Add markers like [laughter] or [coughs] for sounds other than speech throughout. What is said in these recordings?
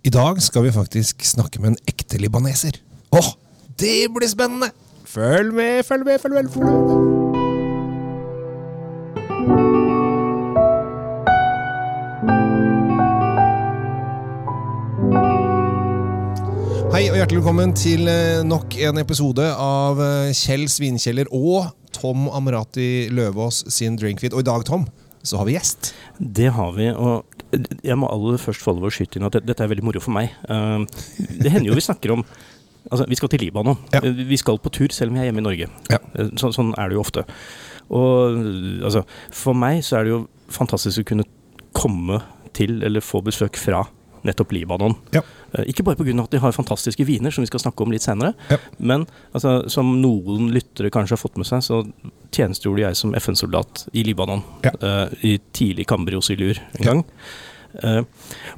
I dag skal vi faktisk snakke med en ekte libaneser. Åh, det blir spennende! Følg med, følg med, følg med! Følg med. Hei og hjertelig velkommen til eh, nok en episode av eh, Kjell Svinkjeller og Tom Amrati Løvaas sin Drinkfeed. Og i dag, Tom, så har vi gjest. Det har vi. og jeg må aller først få lov å skyte inn at dette er veldig moro for meg. Uh, det hender jo vi snakker om Altså, vi skal til Libanon. Ja. Vi skal på tur selv om vi er hjemme i Norge. Ja. Uh, Så, sånn er det jo ofte. Og altså, for meg så er det jo fantastisk å kunne komme til eller få besøk fra nettopp Libanon. Ja. Uh, Ikke bare pga. at de har fantastiske viner, som vi skal snakke om litt senere, Ja. men altså, som noen lyttere kanskje har fått med seg, så tjenestegjorde jeg som FN-soldat i Libanon. Ja. uh, I tidlig Kambrios-ilur en gang. Eh,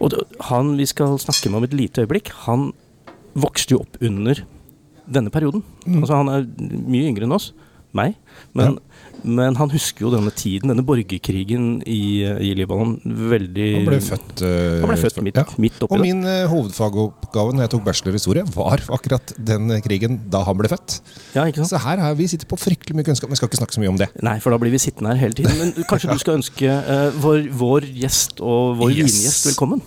og han vi skal snakke med om et lite øyeblikk, han vokste jo opp under denne perioden. Mm. Altså Han er mye yngre enn oss, meg, men, men han husker jo denne tiden, denne borgerkrigen i, i Libanon, veldig Han ble født, uh, Han ble født midt. Ja. midt oppi Og min uh, hovedfagoppgave når jeg tok bachelor i historie, var akkurat den krigen da han ble født. Ja, ikke sant? Så her har vi sitter på fryktelig mye kunnskap, men vi skal ikke snakke så mye om det. Nei, for da blir vi sittende her hele tiden. Men kanskje du skal ønske uh, vår, vår gjest og vår Yes. vingjest velkommen?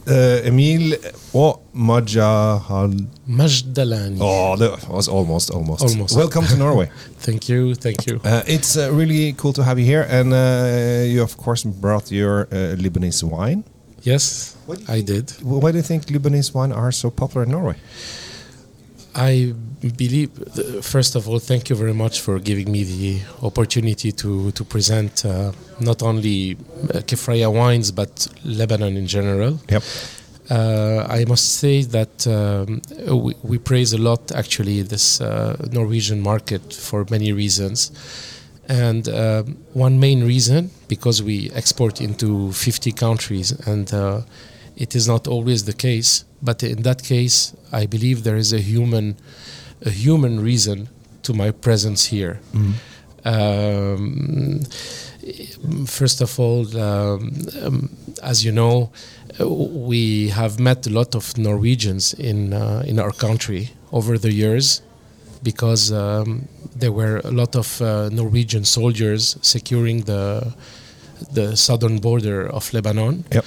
Emil og Majahal Majdalani. Oh, that was almost, almost. Almost. Welcome to Norway. [laughs] Thank you, thank you. Uh, it's uh, really cool to have you here, and uh, you of course brought your uh, Lebanese wine. Yes, I did. Why do you think Lebanese wine are so popular in Norway? I believe, th- first of all, thank you very much for giving me the opportunity to, to present uh, not only uh, Kefraya wines but Lebanon in general. Yep. Uh, I must say that um, we, we praise a lot actually this uh, Norwegian market for many reasons. And um one main reason, because we export into 50 countries, and uh, it is not always the case, but in that case, I believe there is a human, a human reason to my presence here. Um, first of all, um, um, as you know, we have met a lot of Norwegians in uh, in our country over the years, because um, there were a lot of uh, Norwegian soldiers securing the the southern border of Lebanon, Yep.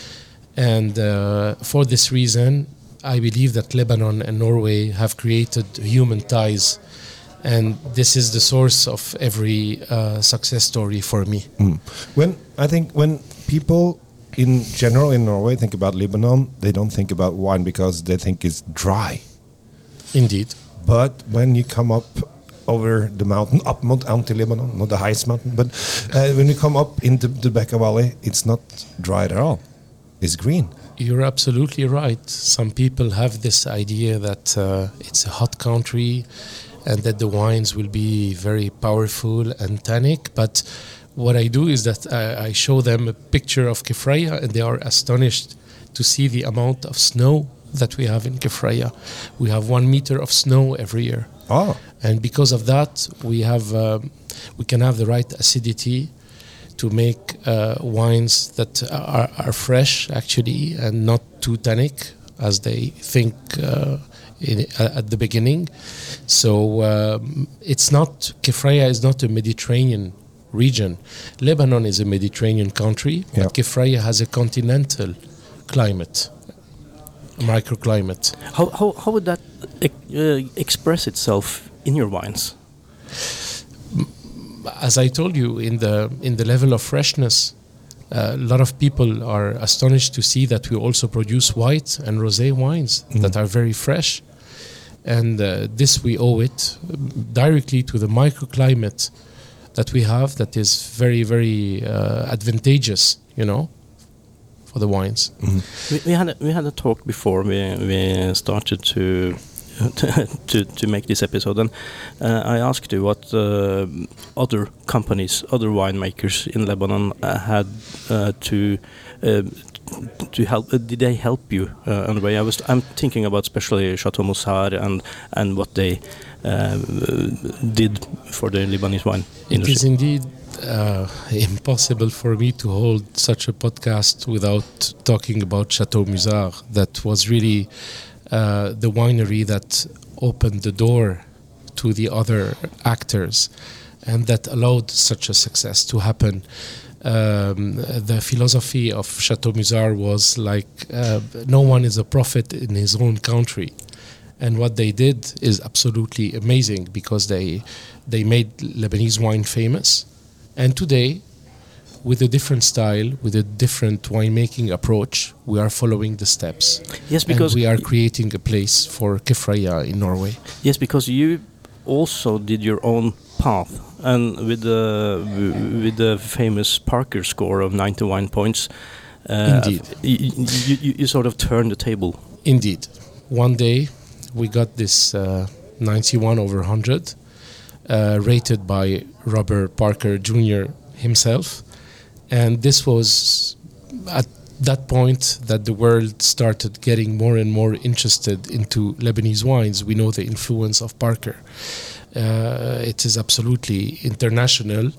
and uh, for this reason, I believe that Lebanon and Norway have created human ties, and this is the source of every uh, success story for me. When I think when people in general in Norway think about Lebanon, they don't think about wine because they think it's dry. Indeed. But when you come up over the mountain, up Mount Anti Lebanon, not the highest mountain, but uh, when you come up into the Bekaa Valley, it's not dry at all. It's green. You're absolutely right. Some people have this idea that uh, it's a hot country and that the wines will be very powerful and tannic. But what I do is that I, I show them a picture of Kefraya and they are astonished to see the amount of snow that we have in Kefraya. We have one meter of snow every year. Oh, And because of that, we have um, we can have the right acidity to make uh, wines that are, are fresh actually and not too tannic as they think uh, in, at the beginning. So um, it's not Kefraya is not a Mediterranean region. Lebanon is a Mediterranean country, Yeah. but Kefraya has a continental climate, microclimate. How, how, how would that uh, express itself in your wines? as I told you, in the in the level of freshness, uh, a lot of people are astonished to see that we also produce white and rosé wines that are very fresh, and uh, this we owe it um, directly to the microclimate that we have that is very very uh, advantageous, you know, for the wines. We, we had a, we had a talk before we we started to [laughs] to to make this episode, and uh, I asked you what uh, other companies, other winemakers in Lebanon uh, had uh, to. To help, uh, did they help you uh, on the way? I was, I'm thinking about especially Chateau Musar and and what they uh, did for the Lebanese wine It is industry. indeed uh, [laughs] impossible for me to hold such a podcast without talking about Chateau Musar. That was really uh, the winery that opened the door to the other actors and that allowed such a success to happen. Um, the philosophy of Chateau Musar was like uh, no one is a prophet in his own country. And what they did is absolutely amazing because they they made Lebanese wine famous. And today, with a different style, with a different winemaking approach, we are following the steps. Yes, because and we are creating a place for Kefraya in Norway. Yes, because you also did your own path, and with the with the famous Parker score of 91 points. Uh, Indeed, you, you, you, sort of turned the table. Indeed, one day we got this uh, 91 over 100, uh, rated by Robert Parker Jr. himself, and this was at that point that the world started getting more and more interested into Lebanese wines. We know the influence of Parker. Uh, it is absolutely international,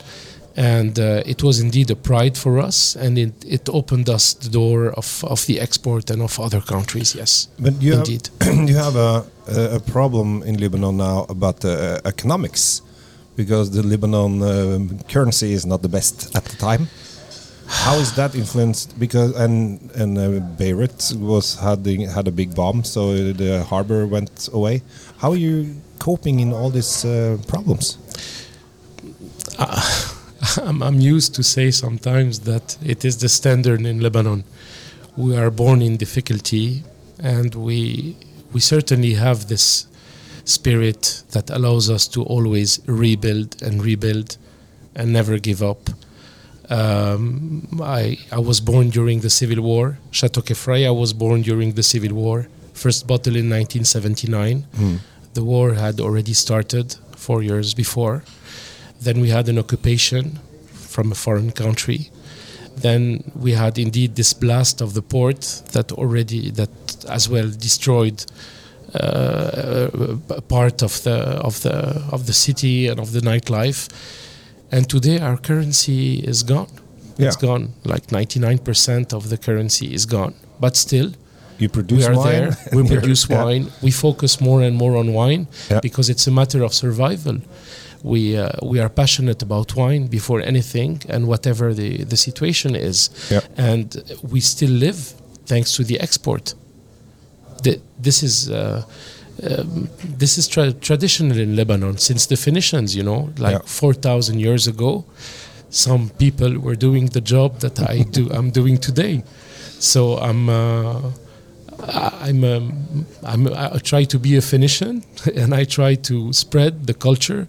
and uh, it was indeed a pride for us, and it, it opened us the door of, of the export and of other countries. Yes, but you indeed, have, [clears throat] you have a, a problem in Lebanon now about the uh, economics, because the Lebanon um, currency is not the best at the time. How is that influenced? Because and and uh, Beirut was having had a big bomb, so the harbor went away. How are you coping in all these uh, problems? Uh, [laughs] I'm, I'm used to say sometimes that it is the standard in Lebanon. We are born in difficulty, and we we certainly have this spirit that allows us to always rebuild and rebuild and never give up. Um, I, I was born during the Civil War. Chateau Kefraya was born during the Civil War. First bottle in 1979. Mm. The war had already started four years before. Then we had an occupation from a foreign country. Then we had indeed this blast of the port that already that as well destroyed uh, a part of the of the of the city and of the nightlife and today our currency is gone. Yeah. It's gone. Like 99% of the currency is gone. But still, you produce we are wine. there. [laughs] We produce yeah. wine. We focus more and more on wine yeah. because it's a matter of survival. We uh, we are passionate about wine before anything, and whatever the the situation is, yeah. and we still live thanks to the export. The, this is. Uh, um, this is tra- traditional in Lebanon since the Phoenicians, you know, like yeah. 4,000 years ago. Some people were doing the job that I [laughs] do. I'm doing today, so I'm. Uh, I'm, um, I'm, I try to be a Phoenician [laughs] and I try to spread the culture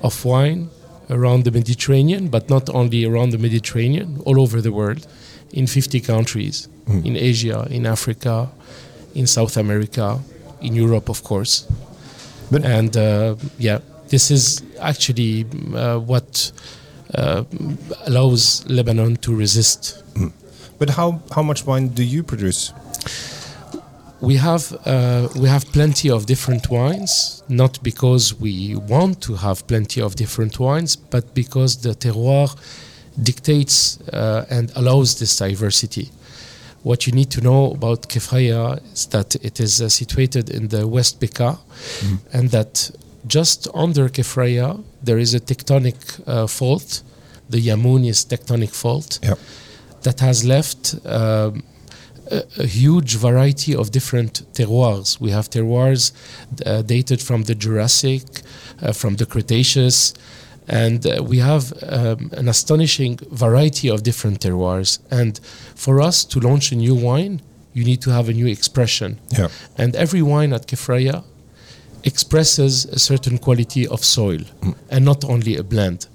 of wine around the Mediterranean, but not only around the Mediterranean, all over the world, in 50 countries, mm. in Asia, in Africa, in South America, in Europe, of course. But and uh, yeah, this is actually uh, what uh, allows Lebanon to resist. Mm. But how how much wine do you produce? We have uh, we have plenty of different wines, not because we want to have plenty of different wines, but because the terroir dictates uh, and allows this diversity. What you need to know about Kefraya is that it is uh, situated in the West Bekaa, mm. and that just under Kefraya there is a tectonic uh, fault, the Yamunis tectonic fault, yep. that has left um, a, a, huge variety of different terroirs. We have terroirs uh, dated from the Jurassic, uh, from the Cretaceous, and uh, we have um, an astonishing variety of different terroirs. And for us to launch a new wine, you need to have a new expression. Yeah. And every wine at Kefraya expresses a certain quality of soil mm. and not only a blend.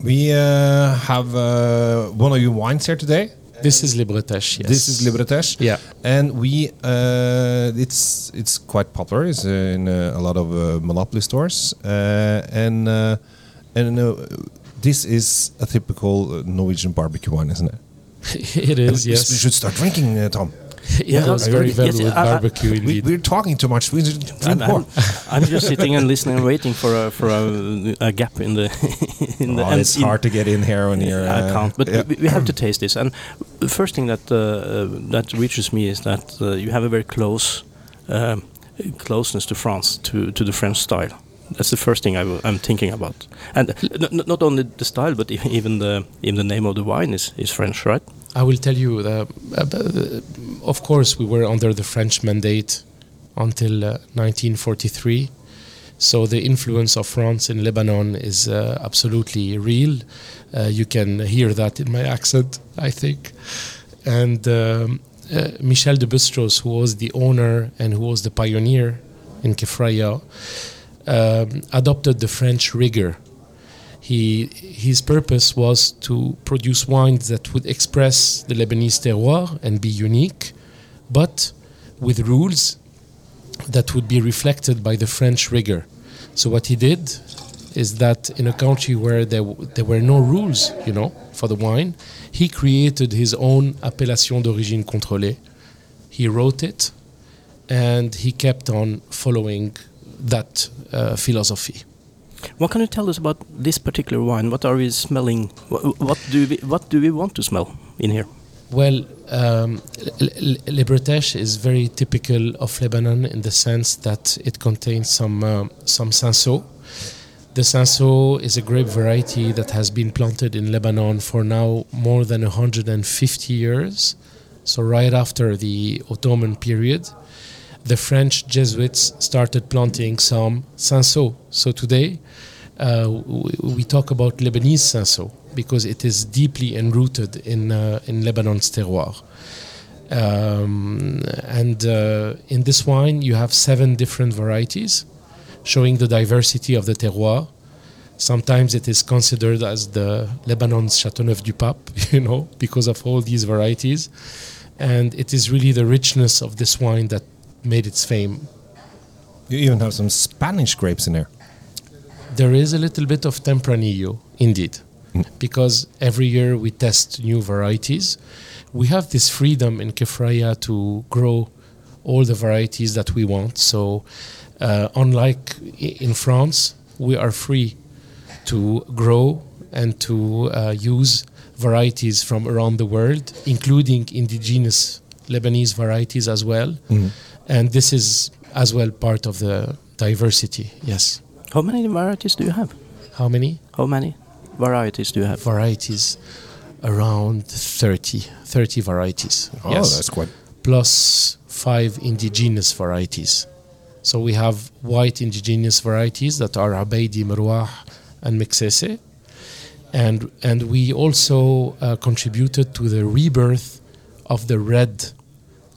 We uh, have uh, one of your wines here today. This is Les Bretèches. Yes. This is Les Bretèches. Yeah. And we, uh, it's it's quite popular. It's in uh, a lot of uh, monopoly stores. and and uh, this is a typical uh, Norwegian barbecue wine, isn't it? [laughs] it is, yes. We should start drinking, uh, Tom. it goes I- very well yes, with I- I- barbecue We, indeed. we're talking too much. We should drink I'm, more. I'm, [laughs] I'm just sitting and listening and waiting for a for a, a gap in the [laughs] in the. Oh, and it's in- hard to get in here when you're. I uh, can't, but yeah. we, we have to taste this. And the first thing that uh, uh, that reaches me is that uh, you have a very close um, closeness to France, to to the French style. That's the first thing I w- I'm thinking about. And not only the style, but even the even the name of the wine is, is French, right? I will tell you, uh, uh, of course, we were under the French mandate until uh, 1943. So the influence of France in Lebanon is uh, absolutely real. Uh, you can hear that in my accent, I think. And um, uh, Michel de Bustros, who was the owner and who was the pioneer in Kefraya, um, adopted the French rigor he his purpose was to produce wines that would express the Lebanese terroir and be unique, but with rules that would be reflected by the French rigor. So what he did is that in a country where there there were no rules, you know, for the wine, he created his own appellation d'origine contrôlée. He wrote it, and he kept on following that uh, philosophy. What can you tell us about this particular wine? What are we smelling? What, what do we what do we want to smell in here? Well, um, L- L- Les Bretèches is very typical of Lebanon in the sense that it contains some uh, some Cinsault. The Cinsault is a grape variety that has been planted in Lebanon for now more than 150 years. So right after the Ottoman period, the French Jesuits started planting some Cinsault. So today, uh, we, talk about Lebanese Cinsault because it is deeply enrooted in uh, in Lebanon's terroir. Um, and uh, in this wine, you have seven different varieties, showing the diversity of the terroir. Sometimes it is considered as the Lebanon's Châteauneuf du Pape, [laughs] you know, because of all these varieties. And it is really the richness of this wine that made its fame. You even have some Spanish grapes in there. There is a little bit of Tempranillo, indeed, because every year we test new varieties. We have this freedom in Kefraya to grow all the varieties that we want. So, uh, unlike in France, we are free to grow and to uh, use varieties from around the world, including indigenous Lebanese varieties as well. And this is as well part of the diversity, yes. How many varieties do you have? How many? How many varieties do you have? varieties around 30 30 varieties Oh, yes that's quite. plus five indigenous varieties so we have white indigenous varieties that are abeidi Merwah and Meksassi and and we also uh, contributed to the rebirth of the red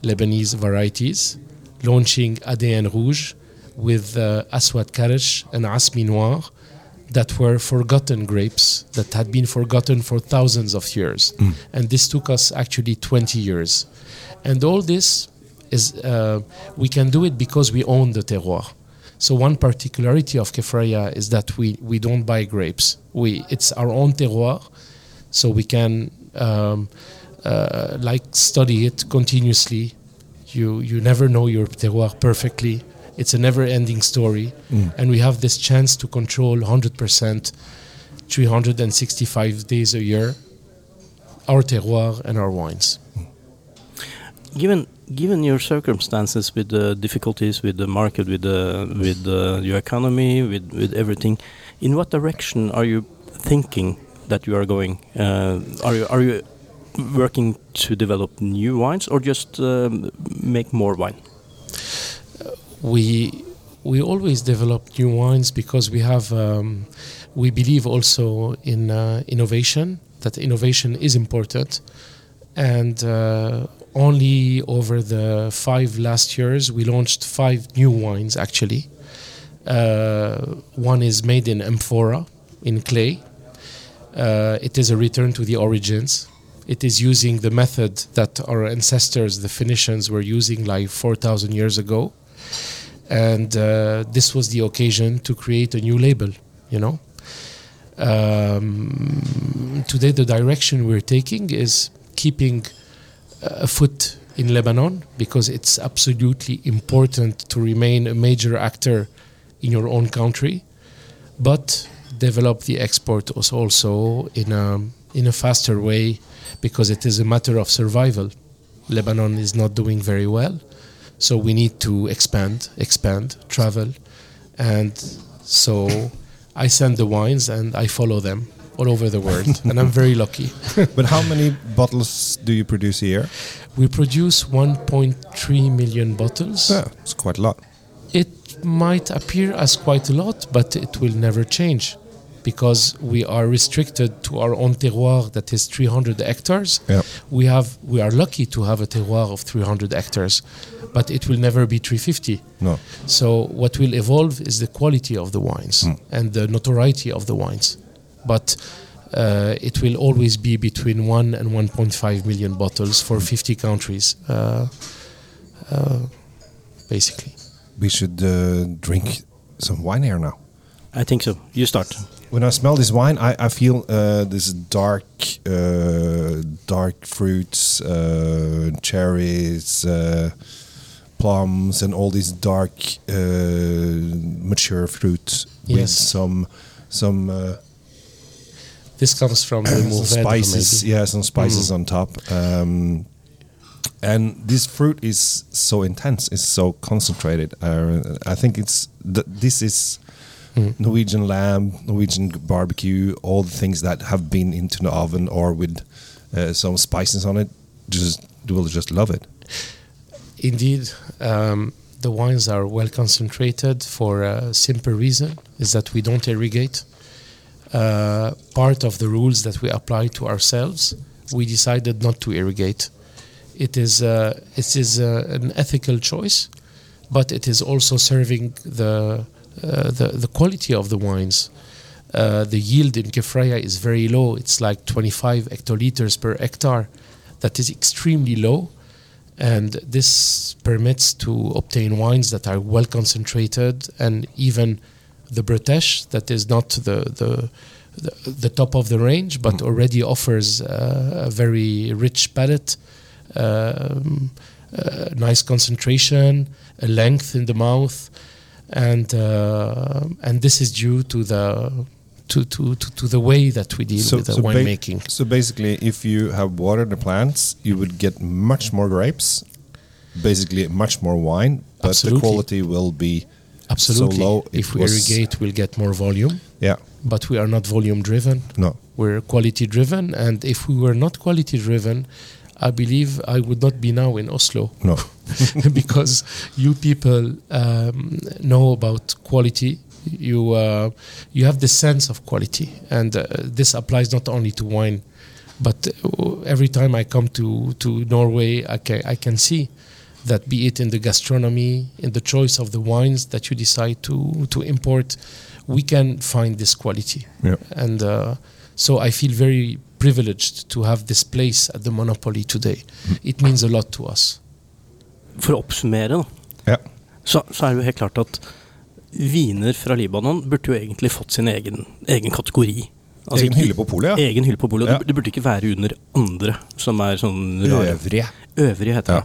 lebanese varieties launching ADN Rouge with uh, Aswad Karish and Asmi Noir that were forgotten grapes that had been forgotten for thousands of years. And this took us actually 20 years. And all this is, uh, we can do it because we own the terroir. So one particularity of Kefraya is that we, we don't buy grapes. We, it's our own terroir, so we can um, uh, like study it continuously. You, you never know your terroir perfectly. It's a never-ending story, and we have this chance to control 100%, 365 days a year, our terroir and our wines. Given given your circumstances with the difficulties with the market, with the with the, your economy, with with everything, in what direction are you thinking that you are going? Uh, are you are you working to develop new wines or just um, make more wine? we we always develop new wines because we have um, we believe also in uh, innovation that innovation is important. And uh, only over the five last years we launched five new wines actually. Uh, one is made in amphora in clay. Uh, it is a return to the origins it is using the method that our ancestors the phoenicians were using like 4000 years ago. And uh, this was the occasion to create a new label you know? Um, today the direction we're taking is keeping a foot in Lebanon because it's absolutely important to remain a major actor in your own country, but develop the export also in a in a faster way because it is a matter of survival. Lebanon is not doing very well, so we need to expand, expand, travel, and so I send the wines and I follow them all over the world, [laughs] and I'm very lucky. [laughs] But how many bottles do you produce a year? We produce 1.3 million bottles. Yeah, it's quite a lot. It might appear as quite a lot, but it will never change because we are restricted to our own terroir that is 300 hectares. Yeah. We have we are lucky to have a terroir of 300 hectares, but it will never be 350. No. So what will evolve is the quality of the wines and the notoriety of the wines, but uh, it will always be between one and 1.5 million bottles for 50 countries, uh, uh, basically. We should uh, drink some wine here now. I think so. You start. When I smell this wine, I, I feel uh, this dark, uh, dark fruits, uh, cherries, uh, plums, and all these dark, uh, mature fruit with some, some, uh, This comes from the [coughs] some Mourvèdre, spices. maybe. Yeah, some spices on top. Um, and this fruit is so intense. It's so concentrated. Uh, I think it's th- this is Norwegian lamb, Norwegian barbecue, all the things that have been into the oven or with uh, some spices on it. Just will just love it. Indeed, um, the wines are well concentrated for a simple reason: is that we don't irrigate. Uh, part of the rules that we apply to ourselves, we decided not to irrigate. It is uh, it is uh, an ethical choice, but it is also serving the the, the quality of the wines. Uh, the yield in Kefraya is very low. It's like 25 hectoliters per hectare. That is extremely low and this permits to obtain wines that are well concentrated and even the Bretèches that is not the the the, the top of the range but already offers uh, a very rich palate um, uh, nice concentration a length in the mouth and uh, and this is due to the to, to, to, to the way that we deal with the ba- winemaking. so basically, if you have watered the plants, you would get much more grapes, basically much more wine, but Absolutely. the quality will be Absolutely. so low. if we irrigate, we'll get more volume. yeah, but we are not volume driven. no, We're quality driven, and if we were not quality driven, I believe I would not be now in Oslo no. [laughs] because you people um, know about quality. You uh, you have the sense of quality, and uh, this applies not only to wine, but uh, every time I come to to Norway, I can I can see that be it in the gastronomy, in the choice of the wines that you decide to to import, we can find this quality Yeah. and uh, so I feel very privileged to have this place at the Monopoly today. It means a lot to us. For å oppsummere, da, Ja. så, så er det jo helt klart at viner fra Libanon burde jo egentlig fått sin egen, egen kategori. Altså, Egen hylle på polet, ja. Egen hylle på polet. Ja. Det, det burde ikke være under andre, som er sånn rare. Øvrige. Øvrige, heter Ja.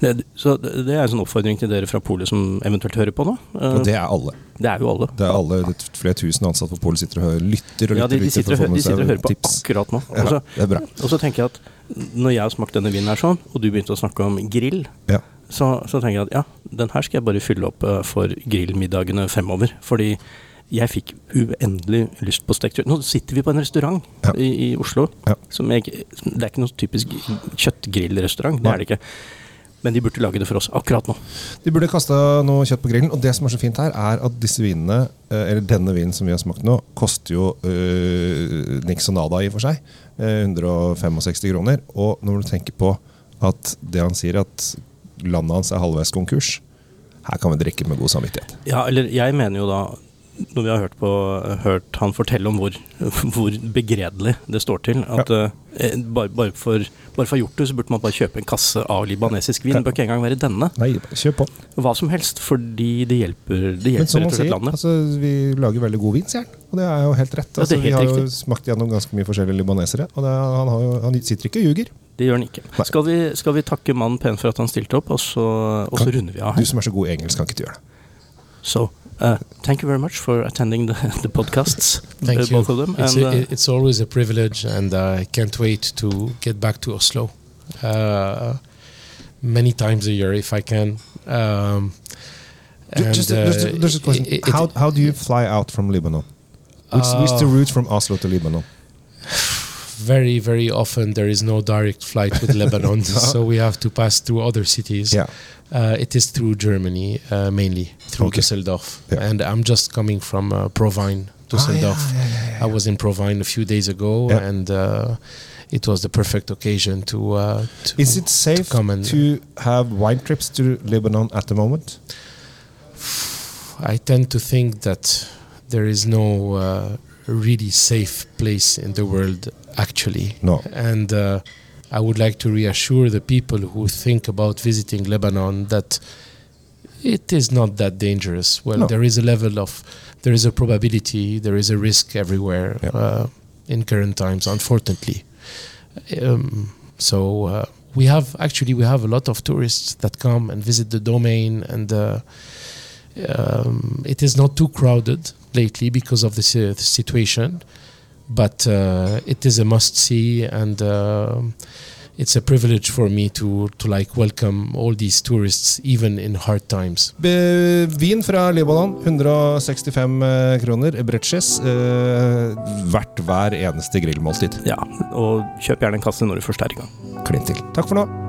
Det. Så det er en sånn oppfordring til dere fra polet som eventuelt hører på nå. Og det er alle. det er jo alle. Det er alle det er flere tusen ansatte på polet sitter og hører, lytter og lytter. Ja, de, de, sitter, og de sitter og hører på tips. akkurat nå. Ja, Og så- det er bra. Og så tenker jeg at når jeg har smakt denne vinen her sånn, og du begynte å snakke om grill, Ja. så, så tenker jeg at ja, den her skal jeg bare fylle opp eh, for grillmiddagene fremover. Fordi jeg fikk uendelig lyst på stekt kjøtt. Nå sitter vi på en restaurant Ja. i, i Oslo. Ja. Som jeg, det er ikke noen typisk kjøttgrillrestaurant, det er det ikke. Men de burde lage det for oss akkurat nå. De burde kasta noe kjøtt på grillen. Og det som er så fint her, er at disse vinene, eh, eller denne vinen som vi har smakt nå, koster jo øh, niks og nada i og for seg. Eh, 165 kroner. Og når du tenker på at det han sier, at landet hans er halvveis konkurs, her kan vi drikke med god samvittighet. Ja, eller jeg mener jo da når vi har hørt, på, hørt han fortelle om hvor, [laughs] hvor begredelig det står til at eh, bare, bare, for, bare for gjort det, så burde man bare kjøpe en kasse av libanesisk vin. Det bør ikke engang være denne. Nei, kjøp på. Hva som helst, fordi det hjelper, det Men som hjelper han sier, landet. altså, vi lager veldig god vin, sier han. Og det er jo helt rett. Ja, det er Altså, vi har har jo smakt gjennom ganske mye forskjellige libanesere, og det, er- han, har jo, han sitter ikke og ljuger. det gjør han ikke. Skal vi, skal vi takke mannen pent for at han stilte opp, og så, og så runder vi av Du som er så god i engelsk, kan ikke du gjøre det? So, uh, thank you very much for attending the, [laughs] the podcasts, Thank uh, you. both of them. It's, and, a, uh, it's always a privilege, and I can't wait to get back to Oslo uh, many times a year if I can. Um, Ju- and, Just, a- just, a- uh, just a question. it- it- how, how do you fly out from Lebanon? Which, what's the route from Oslo to Lebanon? Very, very often there is no direct flight with [laughs] Lebanon, so we have to pass through other cities. Yeah. Uh, it is through Germany uh, mainly, through Okay. Düsseldorf. Yeah. And I'm just coming from uh, ProWein, Düsseldorf. Ah, yeah, yeah, I was in ProWein a few days ago, and uh, it was the perfect occasion to. Uh, to Is it safe come and- to have wine trips to Lebanon at the moment? I tend to think that there is no uh, really safe place in the world, actually. No. And uh, I would like to reassure the people who think about visiting Lebanon that it is not that dangerous. Well, No. there is a level of, there is a probability, there is a risk everywhere Yeah. uh, in current times, unfortunately. Um, so uh, we have actually we have a lot of tourists that come and visit the domain, and uh, um, it is not too crowded lately because of the si- the situation, but uh, it is a must see, and uh, it's a privilege for me to to like welcome all these tourists even in hard times. Be- Vin fra Libanon, 165 eh, kroner. bretches, Eh, verdt hver eneste grillmåltid. ja, og kjøp gjerne en kasse når du først er i gang. Klin til. Takk for nå.